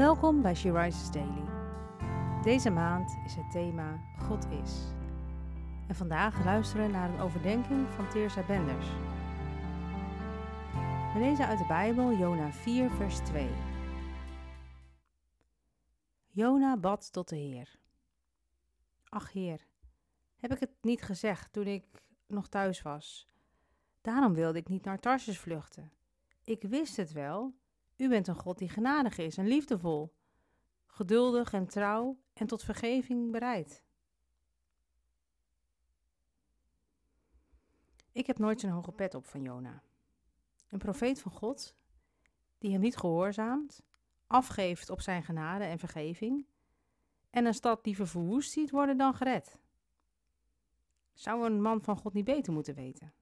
Welkom bij She Rises Daily. Deze maand is het thema God is. En vandaag luisteren we naar een overdenking van Teersa Benders. We lezen uit de Bijbel Jona 4 vers 2. Jona bad tot de Heer. Ach Heer, heb ik het niet gezegd toen ik nog thuis was? Daarom wilde ik niet naar Tarsus vluchten. Ik wist het wel. U bent een God die genadig is en liefdevol, geduldig en trouw en tot vergeving bereid. Ik heb nooit zijn hoge pet op van Jona. Een profeet van God, die hem niet gehoorzaamt, afgeeft op zijn genade en vergeving, en een stad die verwoest ziet worden dan gered. Zou een man van God niet beter moeten weten?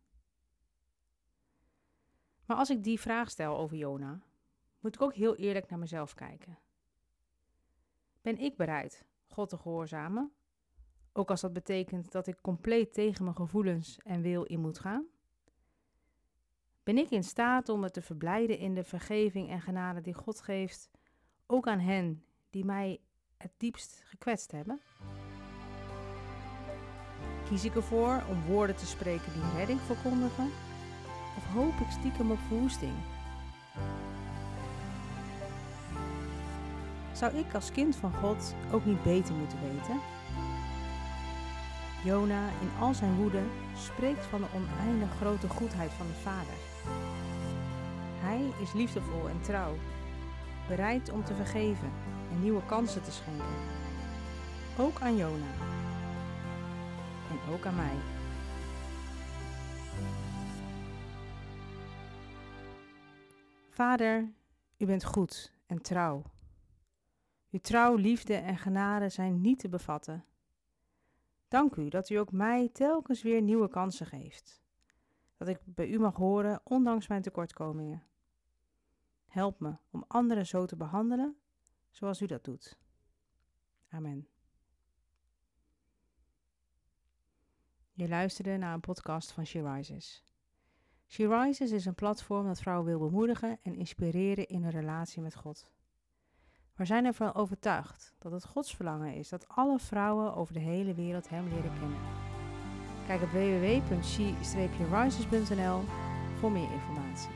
Maar als ik die vraag stel over Jona, moet ik ook heel eerlijk naar mezelf kijken. Ben ik bereid God te gehoorzamen, ook als dat betekent dat ik compleet tegen mijn gevoelens en wil in moet gaan? Ben ik in staat om me te verblijden in de vergeving en genade die God geeft, ook aan hen die mij het diepst gekwetst hebben? Kies ik ervoor om woorden te spreken die redding verkondigen? Of hoop ik stiekem op verwoesting? Zou ik als kind van God ook niet beter moeten weten? Jona in al zijn woede spreekt van de oneindig grote goedheid van de Vader. Hij is liefdevol en trouw, bereid om te vergeven en nieuwe kansen te schenken. Ook aan Jona. En ook aan mij. Vader, u bent goed en trouw. Uw trouw, liefde en genade zijn niet te bevatten. Dank u dat u ook mij telkens weer nieuwe kansen geeft. Dat ik bij u mag horen, ondanks mijn tekortkomingen. Help me om anderen zo te behandelen zoals u dat doet. Amen. Je luisterde naar een podcast van She Rises. She Rises is een platform dat vrouwen wil bemoedigen en inspireren in hun relatie met God. We zijn ervan overtuigd dat het Gods verlangen is dat alle vrouwen over de hele wereld Hem leren kennen. Kijk op www.she-rises.nl voor meer informatie.